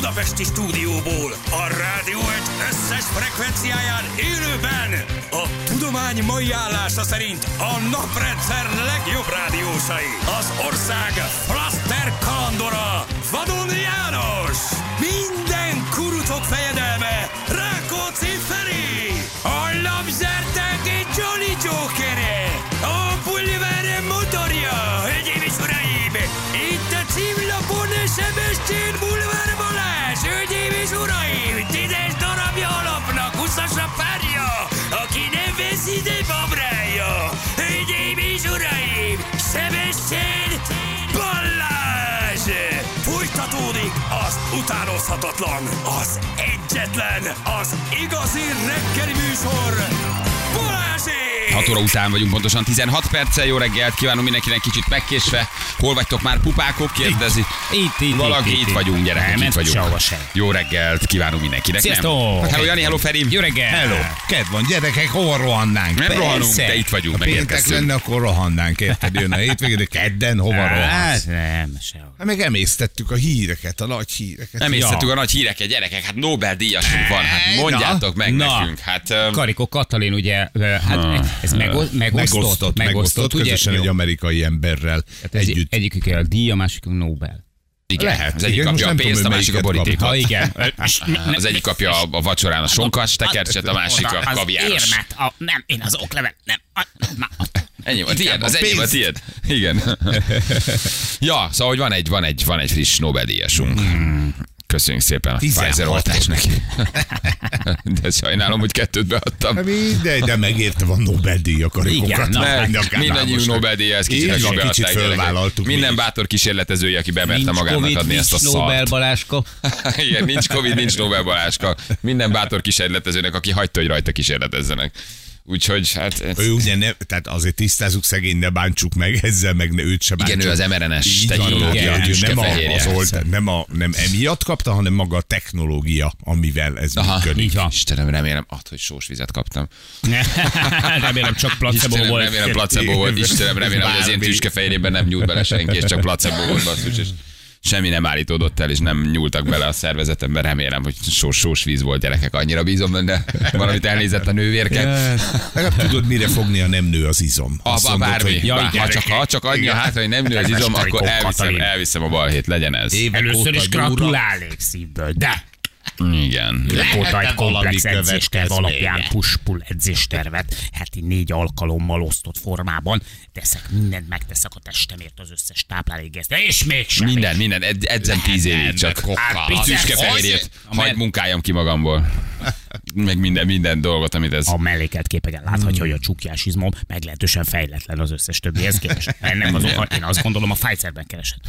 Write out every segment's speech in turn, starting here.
budapesti stúdióból, a rádió egy összes frekvenciáján élőben, a tudomány mai állása szerint a naprendszer legjobb rádiósai, az ország Flaster kalandora, Vadon János, minden kurucok fejedelme, utánozhatatlan, az egyetlen, az igazi reggeli műsor, Balázsék! 6 óra után vagyunk pontosan 16 perccel. Jó reggelt kívánunk mindenkinek kicsit megkésve. Hol vagytok már pupákok? Kérdezi. Itt, itt, Valaki itt, itt, itt. vagyunk, gyerekek, Nem, itt vagyunk. Jó reggelt kívánunk mindenkinek. nem? Sziasztok! Hello Jani, hello Feri. Jó reggel! Hello, kedv van, gyerekek, hova rohannánk? Nem Persze. rohanunk, de itt vagyunk, Ha péntek lenne, akkor rohannánk, érted? Jön a hétvégén, de kedden hova Hát, rohansz? nem, sehol. Hát meg emésztettük a híreket, a nagy híreket. Nem Ja. a nagy híreket, gyerekek, hát Nobel-díjasunk van, hát mondjátok meg Na. nekünk. Hát, öm, Karikó Katalin, ugye, hát ez megosztott, megosztott, Megosztott, megosztott, ugye? közösen egy amerikai emberrel Hát ez együtt. Egyikük a díj, a másik a Nobel. igen, lehet, az egyik kapja a pénzt, a hogy másik a borítékot. Ha igen. Az egyik kapja a a vacsorán a sonkas tekercset, a másik a az kaviáros. érmet, a, nem, én az oklevet, nem. A, na, Ennyi volt, tiéd, az a ennyi volt, pénz. tiéd. Igen. ja, szóval, hogy van egy, van egy, van egy friss Nobel-díjasunk. Köszönjük szépen a 16. Pfizer oltás neki. De sajnálom, hogy kettőt beadtam. Hát mindegy, de megérte van Nobel-díj a karikokat. Mindannyiunk Nobel-díj, ezt kicsit, kicsit gyerekek. fölvállaltuk Minden bátor kísérletezője, aki bemerte nincs magának Covid, adni ezt a nincs Nobel szart. Baláska. Igen, nincs Covid, nincs Nobel Baláska. Minden bátor kísérletezőnek, aki hagyta, hogy rajta kísérletezzenek. Úgyhogy hát... Ő ugye ne, tehát azért tisztázzuk szegény, ne bántsuk meg ezzel, meg ne őt se Igen, bántsuk. ő az mRNS van, technológia igen, tüske nem, a, az olt, nem, a, nem emiatt kapta, hanem maga a technológia, amivel ez Aha, működik. így van. Istenem, remélem, att, hogy sós vizet kaptam. Remélem csak placebo Istenem, volt. remélem placebo volt. Istenem, remélem, hogy az én Bármi. tüskefejében nem nyúlt bele senki, és csak placebo volt basszus, és semmi nem állítódott el, és nem nyúltak bele a szervezetembe. Remélem, hogy sós, sós víz volt gyerekek. Annyira bízom benne, valamit elnézett a nővérke. Legalább tudod, mire fogni a nem nő az izom. Abba mondod, bármi. hogy Ja, Bár, ha, csak, ha csak annyi a hátra, hogy nem nő az izom, akkor elviszem, elviszem a balhét, legyen ez. évek Először is gratulálnék szívből, de Igen. egy komplex edzésterv alapján push-pull edzéstervet heti négy alkalommal osztott formában teszek mindent, megteszek a testemért az összes táplálékgesztet, és mégsem. Minden, minden, ed- edzem tíz évig csak. Hát, tüskefehérjét, hogy- hagyd munkáljam ki magamból. Meg minden, minden dolgot, amit ez... A mellékelt képeken láthatja, hogy a csukjás izmom meglehetősen fejletlen az összes többihez képest. Ennek az oka, én azt gondolom, a Pfizerben keresett.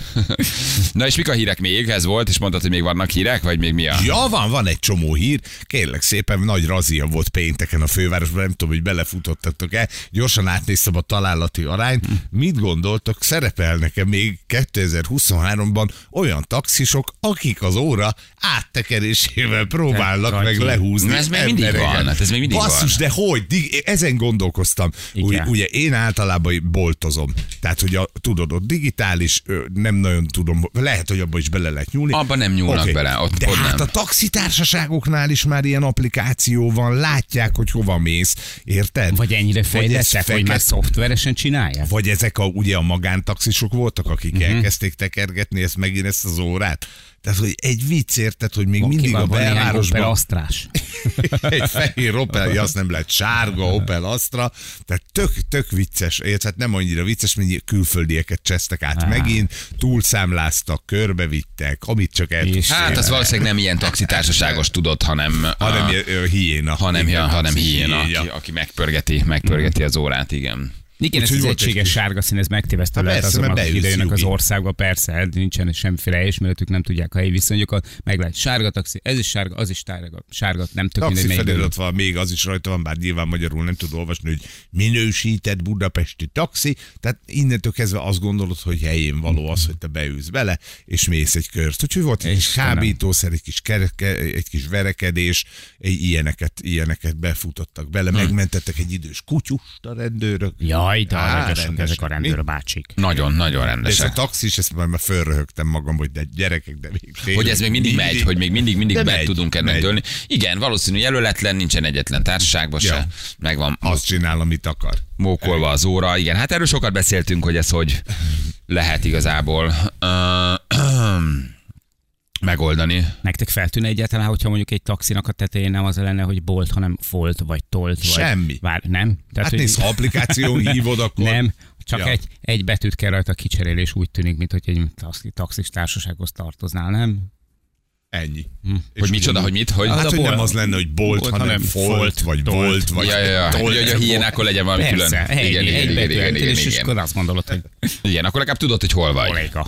Na és mik a hírek még? Ez volt, és mondtad, hogy még vannak hírek, vagy még mi a... Ja, van, van egy csomó hír. Kérlek szépen, nagy razia volt pénteken a fővárosban, nem tudom, hogy belefutottatok el. Gyorsan átnéztem a találati arányt. Mit gondoltok, szerepelnek-e még 2023-ban olyan taxisok, akik az óra áttekerésével próbálnak meg lehúzni ez még mindig van, hát ez még mindig Basszus, van. de hogy? Ezen gondolkoztam. Igen. ugye én általában boltozom. Tehát, hogy a, tudod, ott digitális, nem nagyon tudom, lehet, hogy abba is bele lehet nyúlni. Abba nem nyúlnak Oké. bele, ott De pont hát nem. a taxitársaságoknál is már ilyen applikáció van, látják, hogy hova mész, érted? Vagy ennyire ez fejlettek, hogy már szoftveresen csinálják? vagy ezek a, ugye a magántaxisok voltak, akik uh-huh. elkezdték tekergetni ezt megint ezt az órát. Tehát, hogy egy vicc érted, hogy még Oké, mindig van, a van belvárosban Astrás. egy fehér Opel, azt nem lehet sárga Opel Astra, tehát tök, tök vicces, érted? hát nem annyira vicces, mint külföldieket csesztek át megint, túlszámláztak, körbevittek, amit csak el tudsz Hát az valószínűleg nem ilyen taxitársaságos tudod, hanem... hanem a- hiéna. hanem, Igen, ja, hanem hiéna, hiéna. aki, aki megpörgeti, megpörgeti az órát, igen. Igen, ez az egy egységes sárga szín, ez megtévesztő Hát lehet mert akik idejönnek az országba, persze, nincsen semmiféle helyismeretük, nem tudják a helyi viszonyokat, meg lehet sárga taxi, ez is sárga, az is sárga, sárga nem tök Taxi felirat van, még az is rajta van, bár nyilván magyarul nem tud olvasni, hogy minősített budapesti taxi, tehát innentől kezdve azt gondolod, hogy helyén való az, hogy te beülsz bele, és mész egy kört. Úgyhogy volt egy kis kábítószer, egy kis, kereke, egy kis verekedés, egy ilyeneket, ilyeneket befutottak bele, Hm. megmentettek egy idős kutyust a rendőrök. Ja, Jaj, de Á, rendesek, ezek a rendőrbácsik. Nagyon, nagyon De ez a rendesek. taxis, ezt már, már fölröhögtem magam, hogy de gyerekek, de még tényleg Hogy ez még mindig megy, hogy még mindig, mindig De meg megy, tudunk ennek megy. dőlni. Igen, valószínű jelöletlen, nincsen egyetlen társaságban Ja. se. Megvan Azt csinál, amit akar. mókolva az óra. Igen, hát erről sokat beszéltünk, hogy ez hogy lehet igazából ö, megoldani. Nektek feltűnne egyáltalán, hogyha mondjuk egy taxinak a tetején nem az lenne, hogy bolt, hanem folt, vagy tolt, vagy... Semmi. Vár, nem? Hát hogy- nézd, ha applikáción hívod, akkor... Nem, csak Ja. egy, egy betűt kell rajta kicserélni, és úgy tűnik, mint hogy egy taxi, taxis társasághoz tartoznál, nem? Ennyi. Hogy micsoda, hogy mit, hogy... Hát, Az a hogy nem bolt- az lenne, hogy bolt, bolt, hanem hanem folt, folt, vagy tolt. bolt, vagy Ja, ja, ja. tolt. Hogy, a hiénákon legyen valami Persze, külön. egy, Igen, igen, egy igen, betű, igen, igen, és igen. akkor azt gondolod, hogy Igen, akkor legalább tudod, hogy hol vagy. kolléga.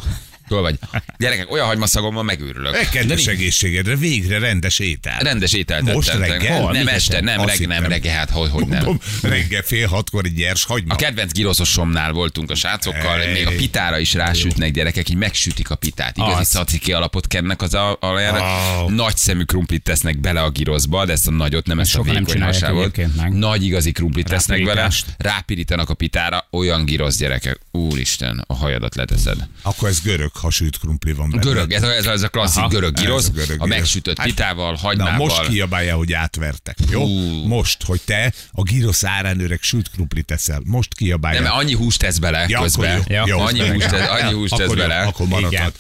Hol vagy. Gyerekek, olyan hagymaszagom van, megőrülök. Kedves egészségedre, végre rendes étel. Rendes ételt Most tettem. reggel? Nem Mit este, nem Azt reggel, nem reggel, hát hogy, hogy nem. Reggel fél hatkor egy gyers hagyma. A kedvenc giroszosomnál voltunk a srácokkal, Ej. még a pitára is rásütnek gyerekek, így megsütik a pitát. Igazi Az. szaciki alapot kennek az a. Wow. Nagy szemű krumplit tesznek bele a giroszba, de ezt a nagyot, nem ezt a sokan nem vékony hasávot. Nagy igazi krumplit tesznek bele, rápirítanak a pitára, olyan girosz gyerekek. Úristen, a hajadat leteszed. Akkor ez görög hasült krumpli van benne. Görög, ez a, ez a, ez a klasszik Aha. görög Ez girosz, a görög a megsütött Hát, pitával, Na hagymával. most kiabálja, hogy átvertek, jó? Hú. Most, hogy te a gyrosz árán öreg sült krumplit teszel. Most kiabálja. Nem, annyi húst tesz bele Ja, közben. jó. Ja. Jó, annyi húst tesz, annyi húst tesz bele. Akkor maradhat.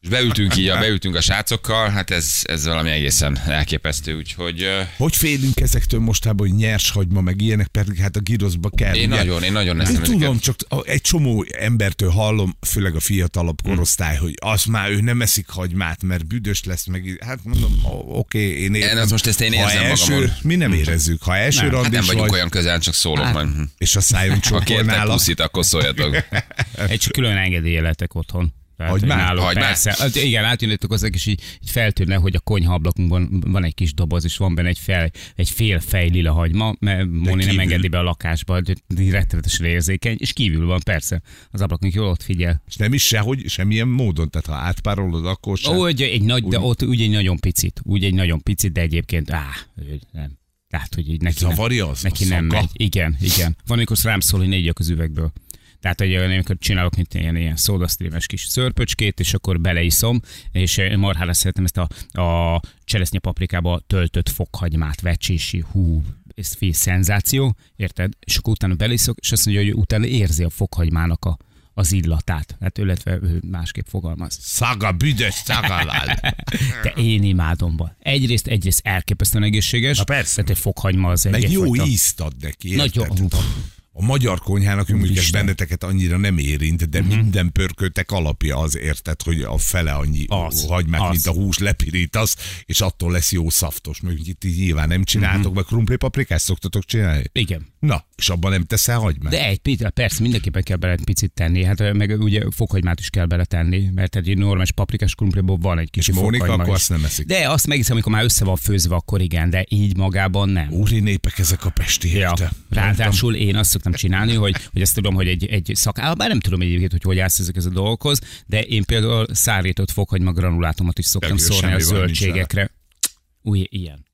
És beültünk így, beültünk a srácokkal, hát ez, ez valami egészen elképesztő, úgyhogy Hogy félünk ezektől mostában, hogy nyers hagyma, meg ilyenek, pedig hát a giroszba kell. én ugye? nagyon, én nagyon Én eszem tudom, ezeket. csak egy csomó embertől hallom, főleg a fiatalabb korosztály, hogy az már ő nem eszik hagymát, mert büdös lesz, meg hát mondom, oké, én értem. Én most ezt én ha érzem első, magamon. Mi nem érezzük. Ha első Nem, Hát nem vagyunk vagy, olyan közel, csak szólok hát, majd. és a szájon Ha csókol kértek nála, puszit, akkor szóljatok. Egy külön engedélyeletek otthon. Tehát, Hagymát? hogy náluk Hagymát? persze. Hát igen, átjönnétek hozzá, és így, így feltűnne, hogy a konyha ablakunkban van egy kis doboz, és van benne egy, fel, egy fél fej lila hagyma, mert Móni nem engedi be a lakásba, így rettenetesen érzékeny, és kívül van persze. Az ablakunk jól ott figyel. és nem is sehogy, semmilyen módon, tehát ha átpárolod, akkor sem. Ó, egy, egy nagy, de ott úgy egy nagyon picit, úgy egy nagyon picit, de egyébként, á, nem. Tehát, hogy így neki Zavarja nem, az? neki nem megy. Igen, igen. Van, amikor rám szól, hogy igyak az üvegből. Tehát, hogy amikor csinálok mint ilyen, ilyen szódasztrémes kis szörpöcskét, és akkor beleiszom, és eh, marhára szeretem ezt a, a cseresznye paprikába töltött fokhagymát, vecsési, hú, ez fél szenzáció, érted? És akkor utána beleiszok, és azt mondja, hogy utána érzi a fokhagymának a, az illatát. Hát illetve ő másképp fogalmaz. Szaga, büdös szagalál. De én imádom. ba. Egyrészt, egyrészt elképesztően egészséges. Na persze. Tehát egy fokhagyma az egy Meg jó ízt ad neki, érted? Nagyon. A magyar konyhának, hogy mondjuk benneteket annyira nem érint, de Mhm. minden pörköltek alapja az érted, hogy a fele annyi Az, hagymát, az. mint a hús lepirítasz, és attól lesz jó szaftos. Mondjuk itt így nyilván nem csináltok, Mhm. meg krumpli paprikát szoktatok csinálni? Igen. Na, és abban nem teszel hagymát? De egy picit, persze mindenképpen kell bele egy picit tenni, hát meg ugye fokhagymát is kell bele tenni, mert egy normális paprikás krumpliból van egy kis És Mónika akkor is. azt nem eszik. De azt megiszem, amikor már össze van főzve, akkor igen, de így magában nem. Úri népek ezek a pesti Ja. Ráadásul én azt szoktam csinálni, hogy, hogy ezt tudom, hogy egy, egy szakállam, bár nem tudom egyébként, hogy hogy állsz ezek ez a dolgokhoz, de én például szárított fokhagyma granulátumot is szoktam jó, szórni a zöldségekre. Új, ilyen.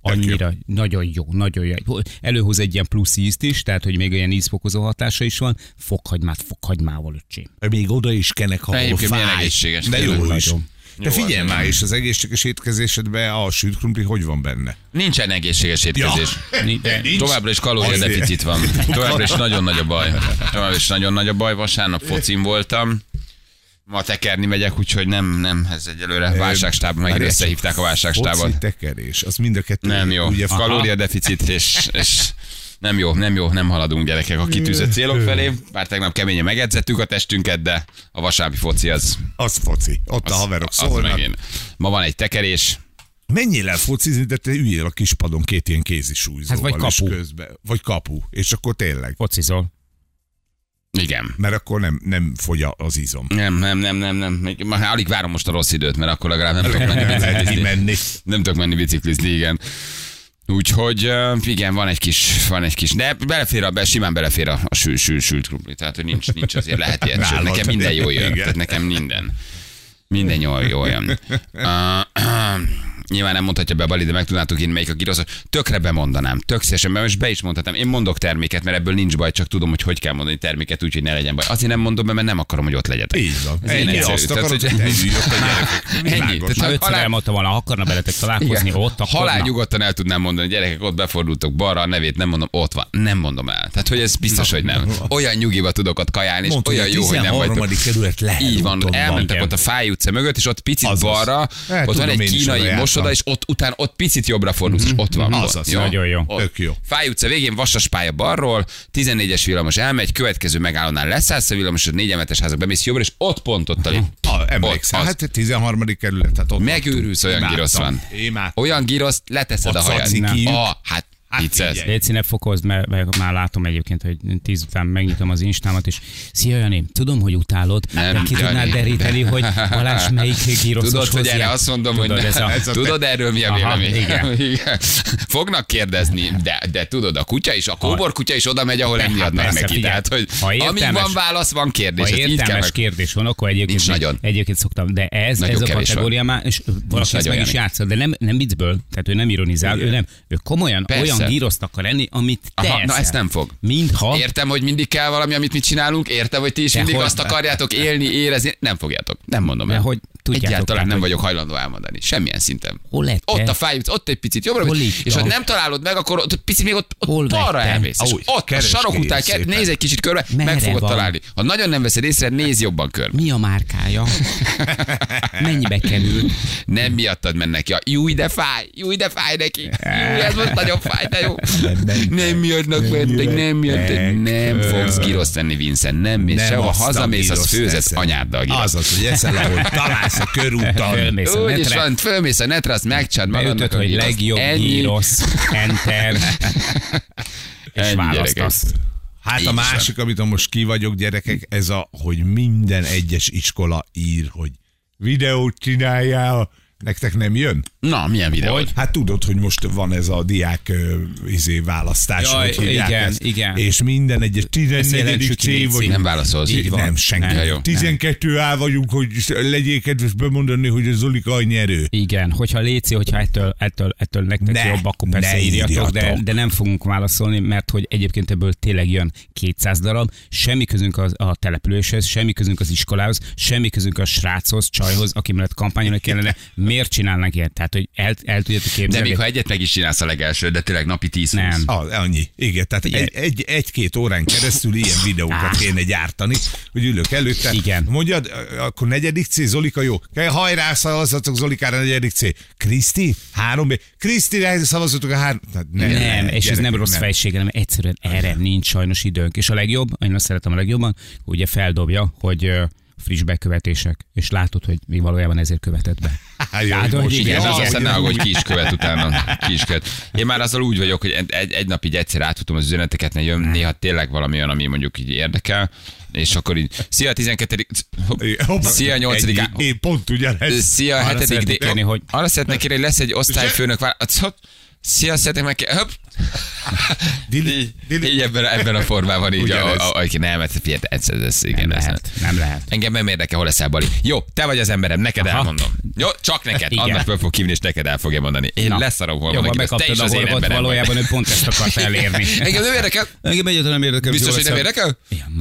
Annyira, nagyon jó, nagyon jó. Előhoz egy ilyen plusz ízt is, tehát hogy még olyan ízfokozó hatása is van. Fokhagymát fokhagymával, öcsém. Még oda is kenek, ha Egyébként milyen fáj. egészséges, De jó is. nagyon. De Jó, figyelj már, és az egészséges étkezésedben a sült krumpli hogy van benne? Nincsen egészséges étkezés. Nincs. Továbbra is kalóriadeficit van. Továbbra is nagyon nagy a baj. Továbbra is nagyon nagy a baj. Vasárnap focin voltam. Ma tekerni megyek, úgyhogy nem, nem, ez egyelőre válságstáb, meg összehívták a válságstábot. Foci tekerés, az mind a kettő. Nem jó. Ugye, Kalóriadeficit, és, és nem jó, nem jó, nem haladunk gyerekek a kitűzött célok felé. Bár tegnap keményen megedzettük a testünket, de a vasárnapi foci az, az foci. Ott a haverok az szólnak. megint. Ma van egy tekerés, Menjél el focizni, de te üljél a kispadon két ilyen kézisúlyzóval. Hát vagy kapu. Közben, vagy kapu. És akkor tényleg. focizol. igen. Mert akkor nem, nem fogy az izom. Nem, nem, nem, nem, nem. Még, alig várom most a rossz időt, mert akkor legalább nem tudok menni biciklizni. Nem tudok menni biciklizni, igen. Úgyhogy uh, igen, van egy kis, van egy kis, de belefér a, be, simán belefér a, a sül, sül, sült krumpli, tehát hogy nincs, nincs azért lehet ilyen, sőt, nekem minden jól jön, tehát nekem minden, minden jól, jól jön. Uh, Nyilván nem mondhatja be Bali, de meg tudnátok én melyik a girosz. Tökre bemondanám, tök szívesen, mert most be is mondhatnám. Én mondok terméket, mert ebből nincs baj, csak tudom, hogy hogy kell mondani terméket, úgyhogy ne legyen baj. Azért nem mondom be, mert nem akarom, hogy ott legyetek. Így van. Ez ilyen egyszerű. azt akarod, hogy- ennyi a. Tehát, Ha ötször halál- elmondta volna, akarna veletek találkozni, Igen. ott akkor Halál nyugodtan el tudnám mondani, gyerekek, ott befordultok balra, a nevét nem mondom, ott van. Nem mondom el. Tehát, hogy ez biztos, hogy nem. Olyan nyugiba tudok ott kajálni, és olyan jó, a hogy nem vagytok. 13. kerület lehet. Így van, elmentek ott a Fáj utca mögött, és ott picit balra, ott van egy én is kínai oda és ott után ott picit jobbra fordulsz, és ott van. Azaz, Jó? nagyon jó. Ott. Tök jó. Fáj utca végén vasas pálya balról, 14-es villamos elmegy, következő megállónál leszállsz a villamos, 4 emeletes házak bemész jobbra, és ott pont ott a lé. Ah, emlékszel, Ott, hát 13. kerület, hát ott Megőrülsz, olyan girosz van. Imádtam. Olyan giroszt, leteszed Ott a hajad. Ah, Hát vicces. figyelj. Légy színe fokozd, mert, mert már látom egyébként, hogy tíz után megnyitom az instámat, és szia Jani, tudom, hogy utálod, Nem, de ki tudnád Jani. deríteni, hogy Balázs melyik gíroszos Tudod, hogy erre azt mondom, Tudod, hogy ez a, ez a- tudod erről mi a Aha, vélemény? igen. igen. Fognak kérdezni, de, de tudod, a kutya is, a kóbor kutya is oda megy, ahol enni Hát adnak persze, neki. figyelj. Tehát, hogy Ha amíg értelmes- van válasz, van kérdés. ha értelmes meg... kérdés van, akkor egyébként, Nincs nagyon. egyébként szoktam, de ez, Nagyon ez a kategória már, és valaki ezt meg is játsza, de nem, nem viccből, tehát ő nem ironizál, ő nem, ő komolyan Persze. Olyan gíroszt akar enni, amit te Aha, na ezt nem fog. Mintha Értem, hogy mindig kell valami, amit mi csinálunk, értem, hogy ti is De mindig hogy- azt akarjátok élni, érezni, nem fogjátok. Nem mondom De el. hogy tudjátok, Egyáltalán tehát, nem vagyok hajlandó elmondani. Semmilyen szinten. Hol lettem? Ott a fáj, ott egy picit jobbra, Hol és ha nem találod meg, akkor ott picit még ott, ott Hol balra vettem? elmész. És ott a sarok után kell, néz egy kicsit körbe, Merre meg fogod van? találni. Ha nagyon nem veszed észre, nézz jobban körbe. mi a márkája? Mennyibe kerül? Nem miattad mennek. Ja, júj, de fáj, júj, de fáj neki. Júj, ez most nagyon fáj, de jó. Nem miattnak mentek, nem miattad. Nem fogsz giroszt tenni, Vincent, nem. És Nem sehova hazamész, az főzesz anyáddal giroszt. Azaz, hogy eszel, ahol találsz a körúton. Fölmész a Úgy is van, fölmész a netre, azt megcsád magadnak hogy legjobb Ennyi. gírosz, enter, és választasz. Hát Így a másik, amit most ki vagyok, gyerekek, ez a, hogy minden egyes iskola ír, hogy videót csináljál, nektek nem jön? Na, milyen videó? Hogy? Hát tudod, hogy most van ez a diák ö, izé, választás. Jaj, igen, ezt. igen. És minden egyes 14. jelentsük ki, C vagy. Nem válaszolsz. Így van. Nem, senki. Nem. Jó. 12 áll vagyunk, hogy legyél kedves bemondani, hogy a Zolika a nyerő. Igen, hogyha léci, hogyha ettől, ettől, ettől nektek Ne, jobb, akkor persze ne írjatok, de, de nem fogunk válaszolni, mert hogy egyébként ebből tényleg jön 200 darab, semmi közünk az, a településhez, semmi közünk az iskolához, semmi közünk a sráchoz, csajhoz, aki mellett kampányolni kellene. Miért csinálnak ilyet? Tehát, hogy el, el tudjátok De képzelni? még ha egyet meg is csinálsz a legelső, de tényleg napi 10 Nem. Ah, annyi. Igen, tehát egy, egy, egy-két órán keresztül ilyen videókat kéne gyártani, hogy ülök előtte. Igen. Mondjad, akkor negyedik C, Zolika jó. Hajrá szavazatok Zolikára, negyedik C. Kriszti, három B. Kriszti, szavazatok a három. Tehát Nem, nem, és ez nem rossz fejsége, hanem egyszerűen erre nincs sajnos időnk. És a legjobb, én azt szeretem a legjobban, ugye feldobja, hogy friss bekövetések, és látod, hogy mi valójában ezért követett be. Há, jó, Tehát, hogy most Igen, az aztán ne hogy ki is követ utána. Ki is követ. Én már azzal úgy vagyok, hogy egy, egy nap így egyszer átfutom az üzeneteket, ne jön néha tényleg valami olyan, ami mondjuk így érdekel, és akkor így, szia 12. Hopp, Szia, 8. ennyi. á- Én pont ugyanez. Szia, Arra 7. szeretnék kérni, hogy- Arra szeretnék kérni, hogy lesz egy osztályfőnök. Vár- Hopp. Szia, szeretnék meg Hopp. Dili, dili. így ebben, ebben a formában így. A, a, a, a, nem, ez, figyelj, ez, ez, ez, igen, Nem ez lehet, nem lehet. Engem nem érdekel, hol leszel, Bali. Jó, te vagy az emberem, neked Aha. elmondom. Jó, csak neked. Igen. Annak föl fog kívni, és neked el fogja mondani. Én Na. leszarom, hol Jobban van, te is az én emberem valójában ő pont ezt akart elérni. Engem nem érdekel. Engem egyáltalán nem érdekel. Biztos, hogy nem érdekel?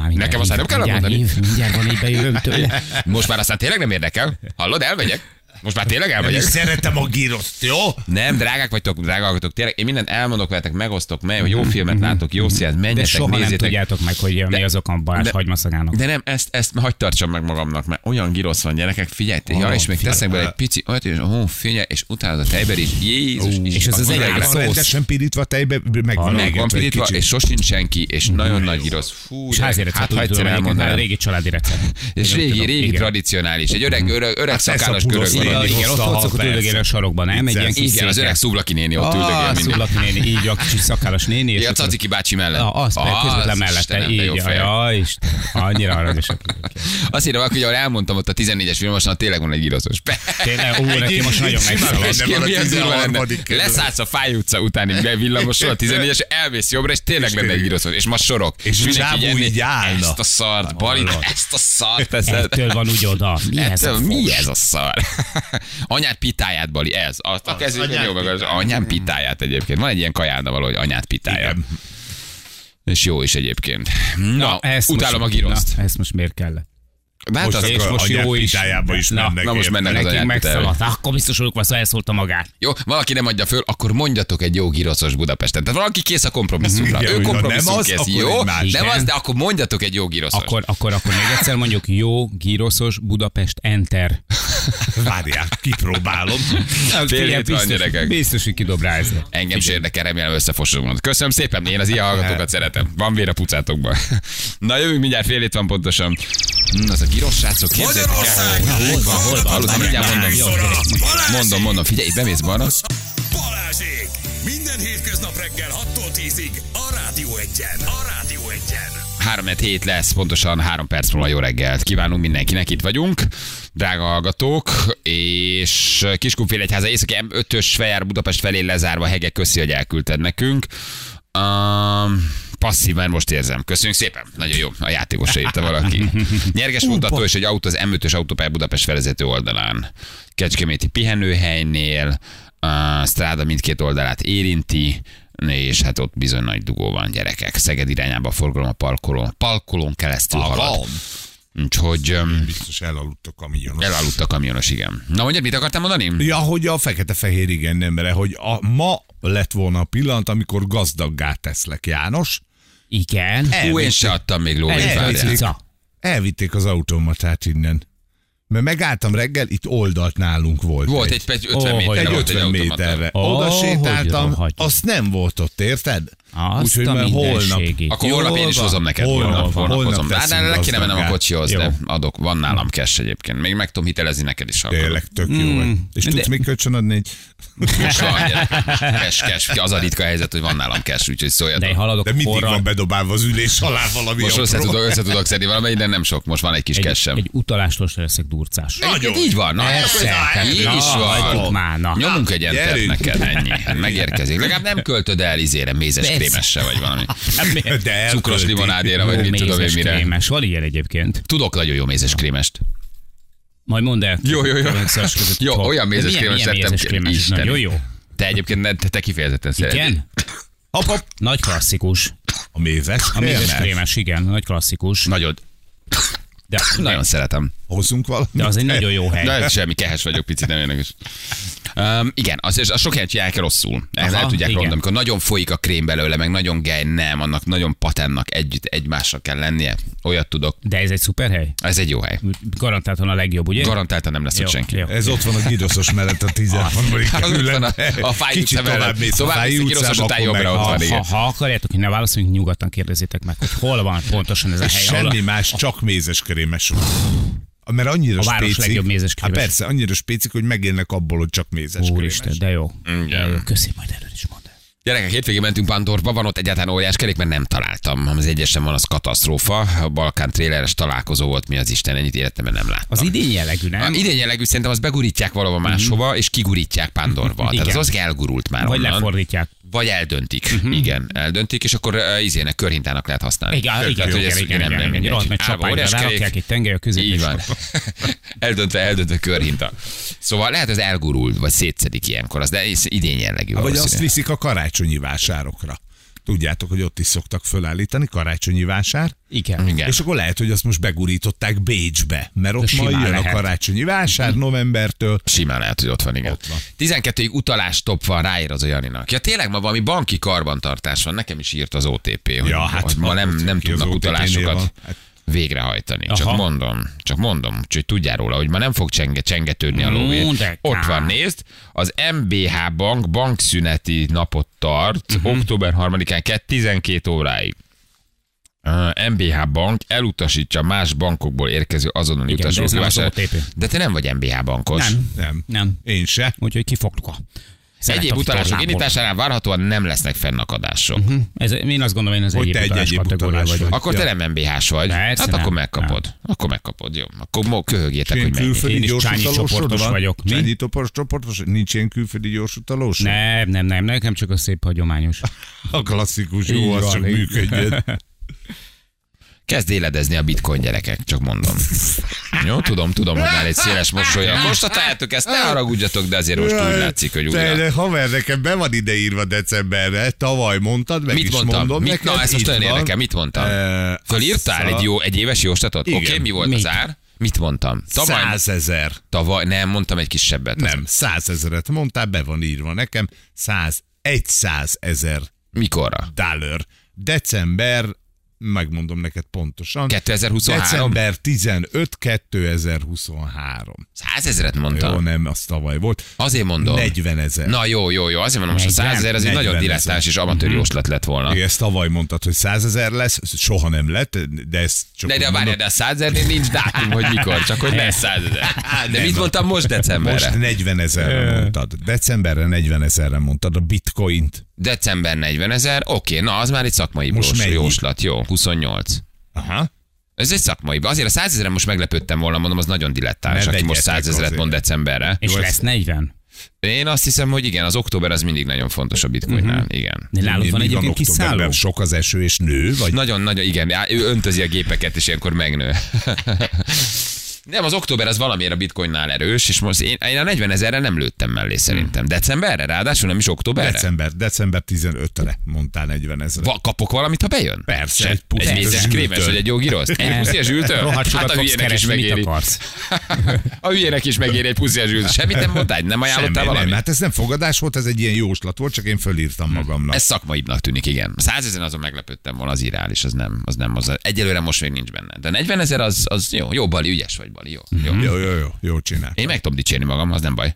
Nekem aztán nem kell hív, Mindjárt van így bejövöm tőle. Most már aztán tényleg nem érdekel. Hallod, elmegyek. Most már tényleg Én elmegyek. szeretem a gíroszt, jó? Nem, drágák vagytok, drágák vagytok. Tényleg, én mindent elmondok veletek, megosztok, mely, hogy jó filmet látok, jó színet, De menjetek, soha nem nézzétek. tudjátok meg, hogy mi De- az oka a Balázs de- hagymaszagának. De nem, ezt, ezt hagyd tartsam meg magamnak, mert olyan girosz van gyerekek, figyelj, Oh, ja, és még figyelj. teszek bele egy pici olyat, és ó, figyelj, és utána a tejber is, Jézus, és ez az a üvegre- szósz. Rendesen pirítva tejbe, meg van, meg van pirítva, és sosincs senki, és nagyon nagy girosz. Fú, És de- házi hát recept, ha úgy egyszer tudom, egyébként már elmondanám. régi családi recept. És régi, régi tradicionális. Egy öreg, öreg, öreg a szakállas görög néni. Igen, ott ott szokott üldögélni a sarokban, nem? Egy ilyen Igen, az öreg szuvlaki néni ott üldögél mindig. Szulaki néni, így a kicsi szakállas néni. Ja, Caciki bácsi mellett. Ah, meg közvetlen mellette, így, fejek. ja, Isten, annyira aranyosak. Azt írja, hogy ahol elmondtam ott a 14-es villamoson, tényleg van egy gyroszos. Tényleg, ó, neki most nagyon Simán megszalad. benne van a Milyen durva lenne. 13. kerület. Leszállsz a Fáj utca utáni villamoson, a 14-es, elmész jobbra, és tényleg lenne egy gyroszos. És ma sorok. És mindenki így állna. Ezt a szart, Bali, ezt a szart. Ettől van úgy oda. Mi ez a szar? anyád pitáját, Bali, ez. Azt a anyád jó meg az anyám pitáját egyébként. Van egy ilyen kajáda valahogy anyád pitája. Igen. És jó is egyébként. Na, ezt utálom most, a giroszt. Na, ezt most miért kellett? De hát Most, az, és most jó is. is Na, mennek. na most mennek az anyád megszaladt. Akkor biztos hogy elszólta magát. Jó, valaki nem adja föl, akkor mondjatok egy jó giroszos Budapesten. Tehát valaki kész a kompromisszumra. Igen, ő kompromisszum nem az, kész. Jó, nem az, de akkor mondjatok egy jó giroszos. Akkor, akkor, akkor még egyszer mondjuk jó, gíroszos, Budapest, Enter. Várjál, kipróbálom. Fél hét van, biztos, gyerekek. biztos, hogy kidob rá ezzel. Engem se érdekel, remélem összefosom. Köszönöm szépen, én az ilyen hallgatókat szeretem. Van vér a pucátokban. Na jövünk mindjárt fél hét van pontosan. Az a giros srácok, képzeljétek Magyarország! el. Hol van, hol van? Hallod, mindjárt mondom. Jó, Mondom, mondom, figyelj, bemész balra. Balázsék! Minden hétköznap reggel 6-tól 10-ig a Rádió Egyen. A Rádió Egyen. 3 hét lesz, pontosan 3 perc múlva jó reggelt. Kívánunk mindenkinek, itt vagyunk, drága hallgatók, és Kiskunfél egyháza északi M5-ös feljár Budapest felé lezárva, hege, köszi, hogy elküldted nekünk. Um, passzív, mert most érzem. Köszönjük szépen. Nagyon jó. A játékosra írta valaki. Nyerges mutató és egy autó az M5-ös autópálya Budapest felvezető oldalán. Kecskeméti pihenőhelynél, a stráda mindkét oldalát érinti, és hát ott bizony nagy dugó van gyerekek. Szeged irányába a forgalom a parkolón, parkolón keresztül halad. Úgyhogy öm, Biztos elaludt a kamionos. elaludt a kamionos, igen. Na mondjad, mit akartál mondani? Ja, hogy a fekete-fehér igen nemre, hogy a, ma lett volna a pillanat, amikor gazdaggá teszlek, János. Igen. Hú, én se adtam még lóvét, Elvitték. az automatát innen. Mert megálltam reggel, itt oldalt nálunk volt. Volt egy, egy 50 Ó, méter, hogy egy volt egy 50 automata. méterre. Oda sétáltam, azt nem volt ott, érted? Úgyhogy a már holnap. Akkor holnap én is hozom neked. Holnap, Holnap, holnap, holnap hozom. Hát le kéne mennem a kocsihoz, Jó. de adok, van nálam cash egyébként. Még meg tudom hitelezni neked is. Tényleg tök jó. vagy. És de- tudsz még kölcsön adni egy... Most van. Cash, cash. Az a ritka helyzet, hogy van nálam cash, úgyhogy De szóljatok. én haladok De mindig porral. van bedobálva az ülés alá valami Most össze tudok, össze tudok szedni valamelyik, de nem sok. Most van egy kis cash egy utalástól se leszek durcás. Egyébként így van. Na, így is van. Nyomunk egy entert neked, ennyi. Hát Megérkezik. Legalább nem költöd el izére, mézes. Krémesse, vagy valami. De elkölti. Cukros limonádéra, vagy Jó mit tudom én mire. krémes. Van ilyen egyébként. Tudok nagyon jó mézes krémest. Majd mondd el. Jó, jó, jó. Jó, olyan De mézes milyen- krémes milyen lettem. mézes krémes? Isten. Nagyon jó. Te egyébként ne, te, te kifejezetten szereted. Igen? Hopp, hopp. Nagy klasszikus. A mézes. A mézes krémes. krémes, igen, nagy klasszikus. Nagyon, De, nagyon szeretem. Hozzunk valamit. de az egy nagyon jó hely. De semmi, kehes vagyok, picit nem jönnek is. Um, igen, az, az sok helyen csinálják rosszul. Ezt Aha, el tudják rondani, amikor nagyon folyik a krém belőle, meg nagyon gej, nem, annak nagyon patennak együtt egymásra kell lennie. Olyat tudok. De ez egy szuper hely? Ez egy jó hely. Garantáltan a legjobb, ugye? Garantáltan nem lesz ott Jó, senki. jó. Ez ott van a giroszos mellett a 13. Az ott van a, a Fáj Kicsit utca mellett. tovább a a Giroszos után jobbra ott ha- van, igen. Ha, ha akarjátok, hogy ne válaszoljunk, nyugodtan kérdezzétek meg, hogy hol van pontosan ez a hely. a- Semmi más, csak mézes krémes. Mert annyira A város spécik. legjobb mézes Hát persze, annyira spécik, hogy megélnek abból, hogy csak mézes Úristen, krémes. de jó. Igen. Köszi, majd előre is mondd. Gyerekek, hétvégén mentünk Pandorba, van ott egyáltalán óriás kerék, mert nem találtam. Az egyesen van, az katasztrófa. A Balkán tréleres találkozó volt, mi az Isten, ennyit életemben nem láttam. Az idén jellegű, nem? A idén jellegű szerintem azt begurítják valahova máshova, és kigurítják Pándorba. Tehát az az elgurult már Vagy onnan. lefordítják. Vagy eldöntik. Igen, eldöntik, és akkor uh, izének, körhintának lehet használni. Igen, Tehát, igen, hogy igen, ez igen, nem, igen, nem igen. nagy csapányra rárakják egy tengely a középén. Így van. eldöntve, eldöntve körhinta. Szóval lehet, az elgurul, vagy szétszedik ilyenkor, az, de ez idén jellegű. Vagy azt viszik a karácsonyi vásárokra. Tudjátok, hogy ott is szoktak fölállítani karácsonyi vásár, Igen. Igen. és akkor lehet, hogy azt most begurították Bécsbe, mert ott majd jön lehet. a karácsonyi vásár novembertől. Simán lehet, hogy ott van, igen. Ott van. 12-ig utalás top van, ráír az a Janinak. Ja, tényleg ma valami banki karbantartás van, nekem is írt az OTP, hogy, Ja, hát hogy ma nem, nem tudnak utalásokat van? Hát- végrehajtani. Csak Aha. mondom, csak mondom, úgyhogy tudjál róla, hogy ma nem fog csenge, csengetődni a lóvé. Mm, Ott van, nézd, az MBH bank bankszüneti napot tart, Mhm. október 3-án 12 óráig. Uh, MBH bank elutasítja más bankokból érkező azonnali utasok. De te nem vagy MBH bankos. Nem. Nem. Nem. Én se. Úgyhogy kifogtuk a Egyéb tornából. indításánál várhatóan nem lesznek fennakadások. Ez, én azt gondolom, én az Hogy egyéb egy utalás egyéb kategória vagyok. vagy. Akkor Ja. te nem MBH-s vagy. Persze hát nem. akkor megkapod. Akkor megkapod, jó. Akkor mo- köhögjétek, Ilyen hogy mennyi. Én is Csányi csoportos van? vagyok. Csányi csoportos? Nincs ilyen külföldi gyorsutalós? Nem, nem, nem, nekem csak a szép hagyományos. A klasszikus, jó, az csak működjön. Kezd éledezni a bitcoin gyerekek, csak mondom. Jó, tudom, tudom, hogy már egy széles mosolya. Konstatáljátok ezt, ne haragudjatok, de azért most úgy látszik, hogy újra. de haver, nekem be van ideírva decemberre, tavaly mondtad, meg Mit is mondtam? mondom Mit, neked, na, ez most nagyon érdekel, mit mondtam? Eh, Fölírtál egy, jó, egy éves jóstatot? Oké, okay, mi volt Mit? az ár? Mit mondtam? Tavaly, Százezer. tavaly, nem, mondtam egy kisebbet. Nem, százezeret mondtál, be van írva nekem. Száz, egy százezer Mikorra? dollar. December, megmondom neked pontosan. 2023? December 15, 2023. Százezeret Jó, mondtam. nem, az tavaly volt. Azért mondom. 40 ezer. Na jó, jó, jó. Azért mondom, most a 40 százezer az egy 40 nagyon ezer. dilettáns és amatőr jóslat lett volna. Igen, ezt tavaly mondtad, hogy 100 ezer lesz, soha nem lett, de ez csak De, de mondom. de a százezernél nincs dátum, hogy mikor, csak hogy lesz százezer. De mit mondtam most decemberre? Most 40 ezerre mondtad. Decemberre 40 ezerre mondtad a bitcoint. December 40 ezer, oké, na az már egy szakmai Most jóslat, jó, 28. Aha. Ez egy szakmai. Azért a 100 ezeren most meglepődtem volna, mondom, az nagyon dilettáns, aki most vegyetek 100 ezeret mond decemberre. És Jó, lesz 40. Én azt hiszem, hogy igen, az október az mindig nagyon fontos a bitcoinnál, igen. De nálad van egyébként októberben? kiszálló? Sok az eső és nő, vagy Nagyon, nagyon, igen, ő öntözi a gépeket, és ilyenkor megnő. Nem, az október az valamiért a bitcoinnál erős, és most én, én a 40 ezerre nem lőttem mellé szerintem. Decemberre? Ráadásul nem is októberre? december, december 15-re mondtál 40 ezer. Va, kapok valamit, ha bejön? Persze, Se, egy egy mézes krémes, vagy egy jó giroszt? Egy puszi a zsűltől? Rohadt Hát a hülyének is megéri. A hülyének is megéri egy puszi a zsűlt. Semmit nem mondtál? Nem ajánlottál Semmi, valamit? nem, hát ez nem fogadás volt, ez egy ilyen jóslat volt, csak én fölírtam magamnak. Ez szakmaibbnak tűnik, igen. 100 ezer azon meglepődtem volna, az irális, az nem, az nem, az egyelőre most még nincs benne. De 40 ezer az, az jó, jó, Bali, ügyes vagy, Bali, jó. jó. Jó, jó, jó, jó csinál. Én meg tudom dicsérni magam, az nem baj.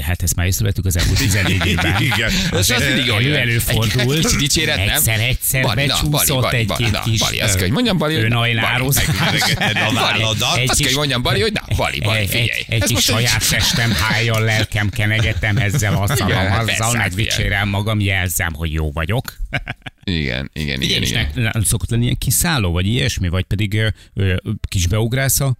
Hát ezt már észrevettük az elmúlt 14 évben. Igen. Ez az mindig jól Elő jön. előfordult. Egy dicséret, nem? Egyszer, egyszer Bali, becsúszott Bali, Bali, kis- Bali, azt kell, hogy mondjam, Bali, hogy. Bali. Megverekeded a válladat. Egy Azt kell, hogy mondjam, Bali, hogy na, Bali, Bali, egy, figyelj. egy, egy kis saját testem hájjal, lelkem kenegetem ezzel, azzal, azzal, hát megdicsérem magam, jelzem, hogy jó vagyok. Igen, igen, igen, És igen. szokott lenni ilyen kiszálló, vagy ilyesmi, vagy pedig kis beugrász a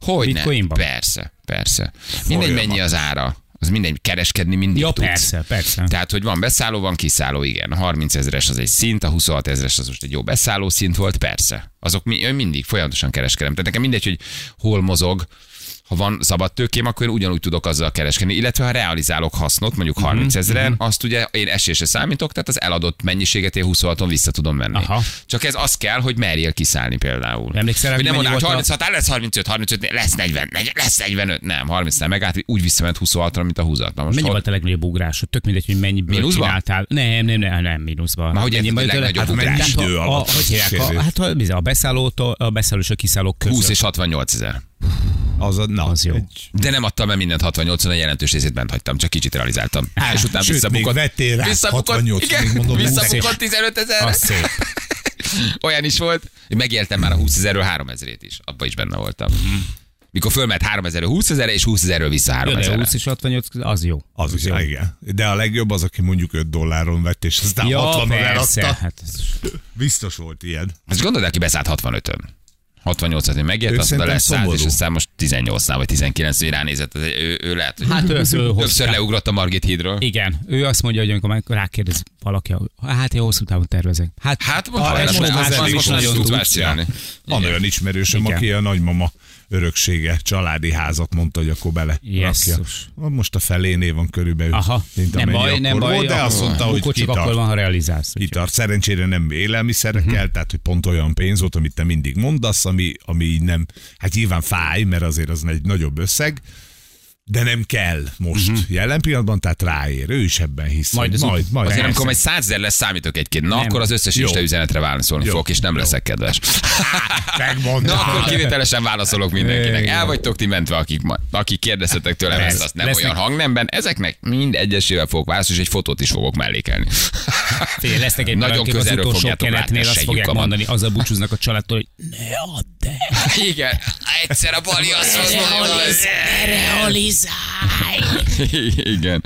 Hogy? Bitcoinban? Persze, persze. Mindegy, mennyi az ára. Az mindegy, kereskedni mindig Ja, tudsz. persze, persze. Tehát, hogy van beszálló, van kiszálló, igen. A 30 ezeres az egy szint, a 26 ezeres az most egy jó beszálló szint volt, persze. Azok mi, mindig folyamatosan kereskedem. Tehát nekem mindegy, hogy hol mozog, ha van szabad tőkém, akkor én ugyanúgy tudok azzal kereskedni. Illetve ha realizálok hasznot, mondjuk Mhm, 30 ezeren, azt ugye én esésre számítok, tehát az eladott mennyiséget én 26-on vissza tudom venni. Aha. Csak ez az kell, hogy merjél kiszállni például. Emlékszel hogy hogy nem mennyi mondaná, volt a- 36 áll, lesz 35, 35, lesz 40, lesz 45, nem, 30 nem megállt, úgy visszament 26-ra, mint a 20 Na most Mennyi hol- volt a legnagyobb ugrásod? Tök mindegy, hogy Mínuszban? csináltál. Nem, nem, nem, nem mínuszban. Már hogy Mennyi hogy volt a- legnagyobb hát ugrás? tehát a- Idő a- alatt. Hogy hát a, beszállótól, a beszálló és a kiszállók között. 20 és 68 ezer. Az, a, na, Az jó. Egy, De nem adtam el mindent 68 a jelentős részét bent hagytam, csak kicsit realizáltam. Hát, és utána sőt, visszabukott. vettél rá visszabukott, 68, igen, mondom, visszabukott 15 ezer. Az szép. Olyan is volt, hogy megéltem már a 20 ezerről 3 ezerét is. Abba is benne voltam. Mikor fölment 3 ezerről 20 ezerre, és 20 ezerről vissza 3 Jó, de ezerre. 20 és 68, az jó. az is, igen. De a legjobb az, aki mondjuk 5 dolláron vett, és aztán Ja, 60 on persze. eladta. Hát, ez- Biztos volt ilyen. Most gondold, aki beszállt 65-ön. 68-at én megért, azt szerintem bele 100, és szomorú. aztán most 18-nál vagy 19 hogy ránézett. Ez- Ő, ő lehet, hogy Hát ő az ő többször leugrott a Margit hídról. Igen, ő azt mondja, hogy amikor rákérdez valaki, hát én hosszú távon tervezek. Hát, Hát most a- már most most most. Van Igen. olyan ismerősöm, aki a nagymama öröksége, családi házat mondta, hogy akkor bele Jesszus. rakja. Most a felénél van körülbelül, Aha, mint nem baj, nem baj. volt, de azt mondta, hogy csak akkor kitart. van, ha realizálsz. kitart. Szerencsére nem élelmiszerekkel, tehát hogy pont olyan pénz volt, amit te mindig mondasz, ami, ami így nem, hát nyilván fáj, mert azért az egy nagyobb összeg, de nem kell most uh-huh. jelen pillanatban, tehát ráér. Ő is ebben hisz. Majd majd, majd Azért amikor majd 100 ezer lesz, számítok egy-két. Na, Nem. akkor az összes. Insta üzenetre válaszolni fogok, és nem Jó. leszek kedves. megmondta. Na, akkor kivételesen válaszolok mindenkinek. El vagytok ti mentve, akik, ma, akik kérdeztetek tőlem ezt, azt nem lesznek- olyan hangnemben. Ezeknek mind egyesével fogok válaszolni, és egy fotót is fogok mellékelni. Figyelj, lesznek egy Nagyon közelről fogjátok látni azt fogják mondani, azzal búcsúznak a családtól, hogy ne add el. Igen, egyszer a Bali azt Realizálj! Igen.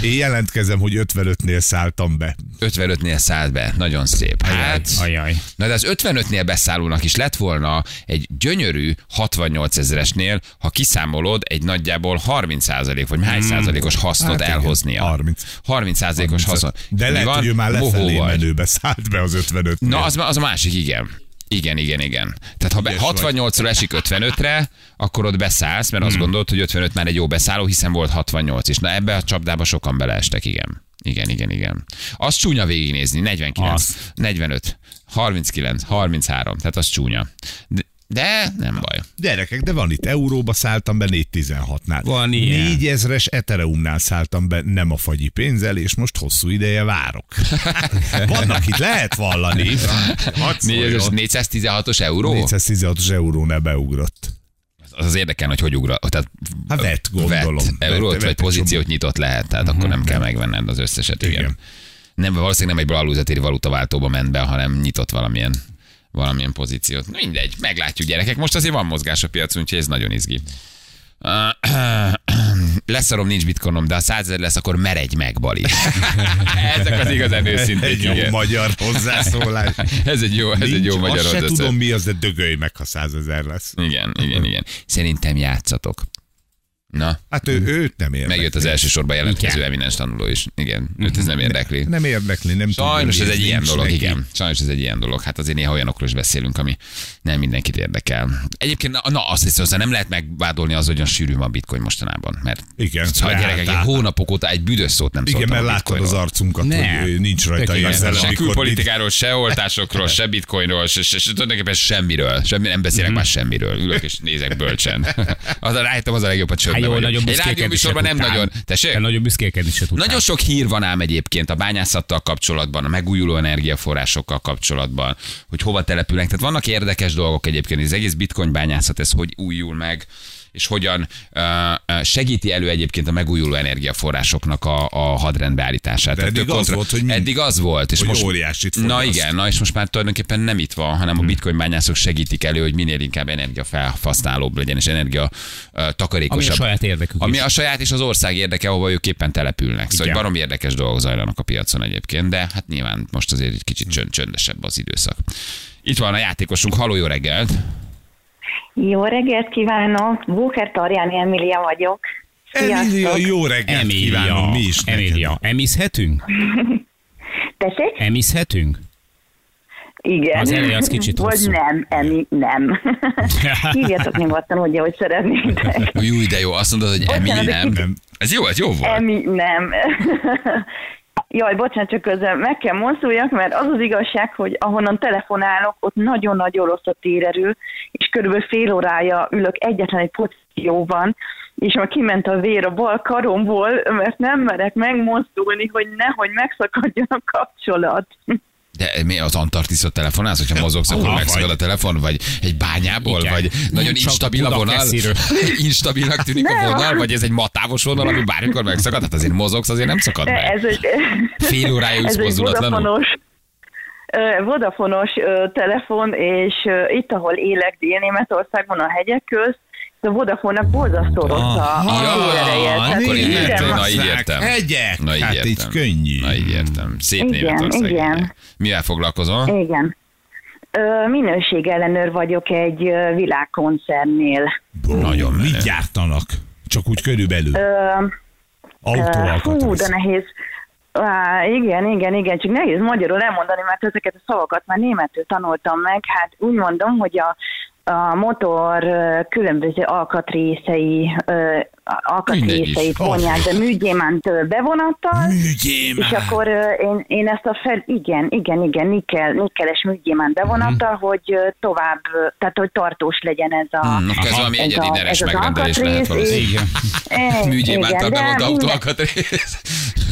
Én jelentkezem, hogy 55-nél szálltam be. 55-nél szállt be. Nagyon szép. Hát, Ajaj. na de az 55-nél beszállónak is lett volna egy gyönyörű 68 ezeresnél, ha kiszámolod, egy nagyjából 30 százalék, vagy hány százalékos hasznot Hát elhoznia. 30. 30 százalékos haszon. De lehet, hogy ő már lefelé menőbe szállt be az 55 Na, az, az a másik, igen. Igen, igen, igen. Tehát ha be, Ügyes vagy. 68-ról esik 55-re, akkor ott beszállsz, mert azt Hmm. gondolod, hogy 55 már egy jó beszálló, hiszen volt 68 is. Na ebbe a csapdába sokan beleestek, igen. Igen, igen, igen. Az csúnya végignézni, 49, Az. 45, 39, 33, tehát az csúnya. De, de nem baj. Gyerekek, de van itt euróba szálltam be 416-nál. Van ilyen. 4000-es Ethereumnál szálltam be, nem a fagyi pénzzel, és most hosszú ideje várok. Vannak itt, lehet vallani. Hadd szóljon. 416-os euró? 416-os eurónál beugrott. Az az érdekel, hogy hogy ugra. Tehát Hát vett, gondolom. Vett eurót, Vett- vagy pozíciót nyitott lehet, tehát akkor nem kell megvenned az összeset, igen. Igen. Nem, valószínűleg nem egy balúzatéri valutaváltóba ment be, hanem nyitott valamilyen, valamilyen pozíciót. Mindegy, meglátjuk gyerekek. Most azért van mozgás a piacon, úgyhogy ez nagyon izgi. Leszarom, nincs bitcoinom, de ha százezer lesz, akkor meredj meg, Bali. Ezek az igazán őszintén. Egy jó igen. magyar hozzászólás. Ez egy jó, ez egy jó Nincs, magyar hozzászólás. tudom mi az, de dögölj meg, ha százezer lesz. Igen, igen, igen. Szerintem játszatok. Na, Hát ő, őt nem érdekli. megjött az első sorba jelentkező eminens tanuló is. Igen, őt ez nem érdekli. Nem érdekli, nem Sajnos tudom, ez egy ilyen dolog, neki. igen. Sajnos ez egy ilyen dolog. Hát azért néha olyanokról is beszélünk, ami nem mindenkit érdekel. Egyébként, na, na azt hiszem, hogy nem lehet megvádolni az, hogy olyan sűrű van a bitcoin mostanában. Mert Igen, szóval mert gyerekek, hát- egy hónapok óta egy büdös szót nem Igen, mert a láttad az arcunkat, Nem. hogy nincs rajta érzelem, Se külpolitikáról, se oltásokról, se bitcoinról, se, se, se tulajdonképpen semmiről. Semmi, nem beszélek már semmiről. Ülök és nézek bölcsen. Az a rájöttem, az a legjobb, hogy Hát csöndben jó, vagyok. nagyon büszkékedni se nem tudtál. nagyon. Tessék? Te nagyon büszkékedni se tudtál. Nagyon sok hír van ám egyébként a bányászattal kapcsolatban, a megújuló energiaforrásokkal kapcsolatban, hogy hova települnek. Tehát vannak érdekes dolgok egyébként, az egész bitcoin bányászat, ez hogy újul meg, és hogyan segíti elő egyébként a megújuló energiaforrásoknak a, a hadrendbeállítását. De eddig tök az volt, hogy mind- eddig az volt. És hogy most, óriásit Na igen, na és most már tulajdonképpen nem itt van, hanem a Hmm. bitcoin bányászok segítik elő, hogy minél inkább energiafelhasználóbb legyen, és energia uh, takarékosabb. Ami a saját érdekük Ami is. a saját és az ország érdeke, ahova ők éppen települnek. Szóval Igen. barom érdekes dolgok zajlanak a piacon egyébként, de hát nyilván most azért egy kicsit csönd, csöndesebb az időszak. Itt van a játékosunk, haló jó reggelt! Jó reggelt kívánok! Bóker Tarjáni Emilia vagyok. Emilia, jó reggelt Emília. kívánunk mi is neked. Emília. Emizhetünk? Tessék? Emizhetünk? Igen. Az eleje az kicsit Vagy hosszú. nem, Emi, nem. Hívjatok nyugodtan úgy, ahogy szeretnétek. Jó, de jó, azt mondod, hogy Emi nem. Nem. Ez jó, ez jó volt. Emi, nem. Jaj, bocsánat, csak közben meg kell mozduljak, mert az az igazság, hogy ahonnan telefonálok, ott nagyon-nagyon rossz a térerő, és körülbelül fél órája ülök egyetlen egy pozícióban, és már kiment a vér a bal karomból, mert nem merek megmozdulni, hogy nehogy megszakadjon a kapcsolat. De mi az Antarktiszot telefonálsz, hogyha mozogsz, akkor Aha, megszakad a telefon, vagy egy bányából, Igen. vagy nagyon Csak a instabil a vonal, instabilnak tűnik a Nem. vonal, vagy ez egy matávos vonal, ami bármikor megszakad, hát azért mozogsz, azért nem szakad meg. ez egy, Fél órája ez egy mozdulatlanul? vodafonos, vodafonos telefon, és itt, ahol élek Dél-Németországban, a hegyek közt, a Vodafone-nak borzasztó rossz a, Ja, a térereje. Tehát akkor így minden értem, van- na így értem. Hegyek! Na így hát értem. így könnyű. Na így értem. Szép Igen, Németország. igen. Mivel foglalkozol? Igen. Ö, minőségellenőr vagyok egy ö, világkoncernnél. Nagyon menő. Mit gyártanak? Csak úgy körülbelül. Ö, Hú, de Autóalkatrész. nehéz. Á, igen, igen, igen, csak nehéz magyarul elmondani, mert ezeket a szavakat már németül tanultam meg. Hát úgy mondom, hogy a, a motor különböző alkatrészei, alkatrészeit vonják, de műgyémánt bevonattal, Műgyémán. és akkor én, én ezt a fel, igen, igen, igen, nikkel, nikkeles műgyémánt bevonattal, hogy ö, tovább, tehát hogy tartós legyen ez a... Hmm, ez valami egyedi a- neres megrendelés lehet valószínűleg. Igen. Műgyémántal igen, de bevont autóalkatrész.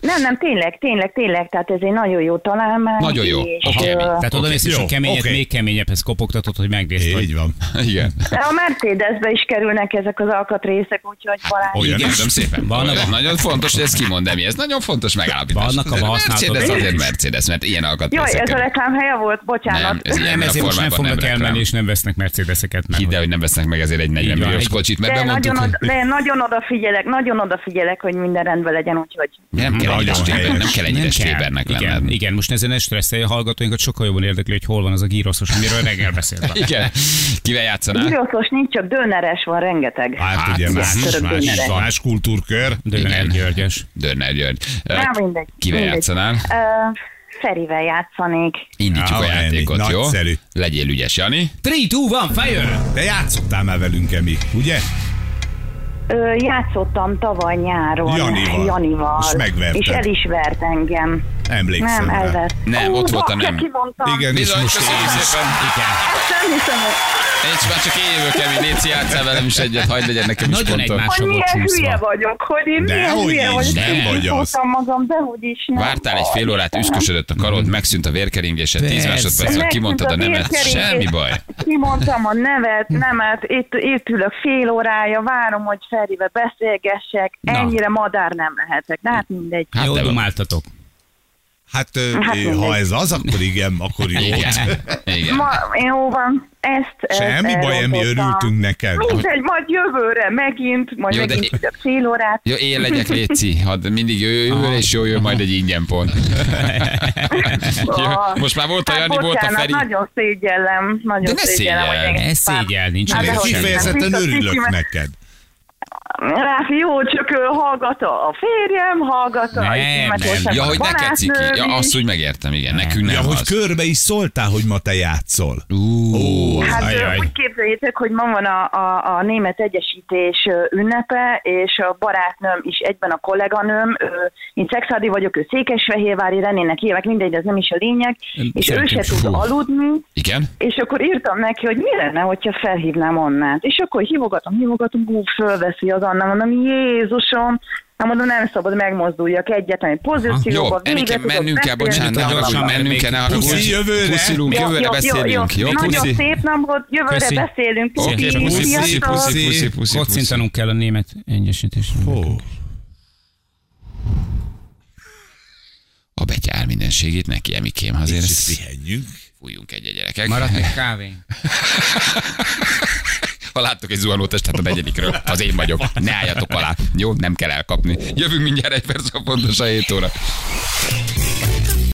Nem, nem, tényleg, tényleg, tényleg, tehát ez egy nagyon jó találmány. Nagyon jó. és, Oké. ö, Tehát oda mész, a keményet oké. még keményebbhez kopogtatod, hogy megnézd, hogy Így van. Igen. A Mercedesbe is kerülnek ezek az alkatrészek, úgyhogy Balázs. olyan Igen, köszönöm szépen. Vannak Olyan a- nagyon fontos, hogy ezt kimond, de mi ez nagyon fontos megállapítás. Vannak a Mercedes azért. Mercedes, mert ilyen Jaj, alkatrészek. ez a reklám helye volt, bocsánat. Nem, ez nem, ezért most nem fognak nem elmenni, és nem vesznek Mercedeseket. Mert Hidd hogy nem vesznek meg ezért egy 40 Így van, milliós kocsit, mert de nagyon, oda, de nagyon odafigyelek, nagyon odafigyelek, hogy minden rendben legyen, úgyhogy nem kell ennyire Nagyon stéber, nem kell ennyire stébernek igen, lenned. igen, most ezen ne stresszelj, a hallgatóinkat sokkal jobban érdekli, hogy hol van az a gíroszos, amiről reggel beszéltem. Igen. Kivel játszanál? Gyroszos nincs, csak döneres van rengeteg. Hát, Hát, ugye más, más, mindenre. más kultúrkör. Döner Györgyes. Dörner György. Nem, mindegy. Kivel mindegy. játszanál? Ö, Ferivel játszanék. Indítjuk Ja, a játékot, Emi, jó? nagyszerű. Legyél ügyes, Jani. 3, 2, 1, fire! Te játszottál már velünk, Emi, ugye? Ö, játszottam tavaly nyáron Janival. Janival És megverted. és el is vert engem. Emlékszem Nem, elvert. Nem, Ó, ott volt a nem. Igen, és most köszönjük szépen. Igen. Nem hiszem, hogy Én már csak én jövök, Emi, Léci, játsszál velem is egyet, hagyd legyen nekem is Nagyon pontom. egymás- hogy volt milyen csúszva. hülye vagyok, hogy én De milyen hülye is, vagyok. nem vagy az. Magam, de hogy is nem. Vártál egy fél órát, üszkösödött a karod, megszűnt a vérkeringése, 10 Persze. másodperc, Megszűnt kimondtad a nemet, vérkeringés, semmi baj. Kimondtam a nevet, nemet, itt, itt ülök fél órája, várom, hogy Ferivel beszélgessek, Na. ennyire madár nem lehetek, de hát mindegy. Hát Jó dumáltatok. Hát, Hát ha ez az, akkor igen, akkor jó. Igen. Igen. Ma, jó van, ezt, Semmi ezt baj, elrontottam. örültünk neked. Mindegy, majd jövőre megint, majd Jó, de- megint ülök fél órát. Jó, én legyek Léci, hadd mindig jövő, jövőre és jó, jön majd egy ingyen pont. Jó, most már volt a Hát Jani, volt a Feri. nagyon szégyellem, nagyon De ne szégyellem, hogy szégyeld. engem Ez pár- szégyel, nincs Hát, de hogy-. Kifejezetten Biztos, örülök neked. Ráfi, jó, csak ő hallgatta a férjem, hallgatta a Nem, nem. Ja, hogy neked ciki. Ja, azt úgy megértem, igen. Nekünk nem Ja, hogy az. körbe is szóltál, hogy ma te játszol. Ú, Hát Ajaj. úgy képzeljétek, hogy ma van a, a, a német egyesítés ünnepe, és a barátnőm is egyben a kolléganőm, ö, én Szexádi vagyok, ő Székesfehérvári Renének hívek, mindegy, de ez nem is a lényeg, és ő se tud fú. aludni, igen? és akkor írtam neki, hogy mi lenne, hogyha felhívnám Annát. És akkor hívogatom, hívogatom, hú, fölveszi az Anna, mondom, Jézusom, Hát mondom, nem szabad megmozduljak egyetlen egy Jó, pozícióba. Emike, végre tudok mennünk kell, bocsánat, ne Gyorsan, mennünk kell, ne haragudj. puszi jövőre. Puszilunk, jövőre beszélünk, jó? Nagyon Puszi. szép napot, jövőre Köszi. beszélünk. Oké, Puszi, puszi, puszi, puszi, puszi. Kocintanunk kell a német egyesítésre. A betyár mindenségét neki, Emikém, azért ezt pihenjünk. fújjunk egyet gyerekek. Maradt még kávé. Ha láttok egy zuhanótestet a negyedikről, az én vagyok. Ne álljatok alá. Jó, nem kell elkapni. Jövünk mindjárt egy perc, a pontosan 7 óra.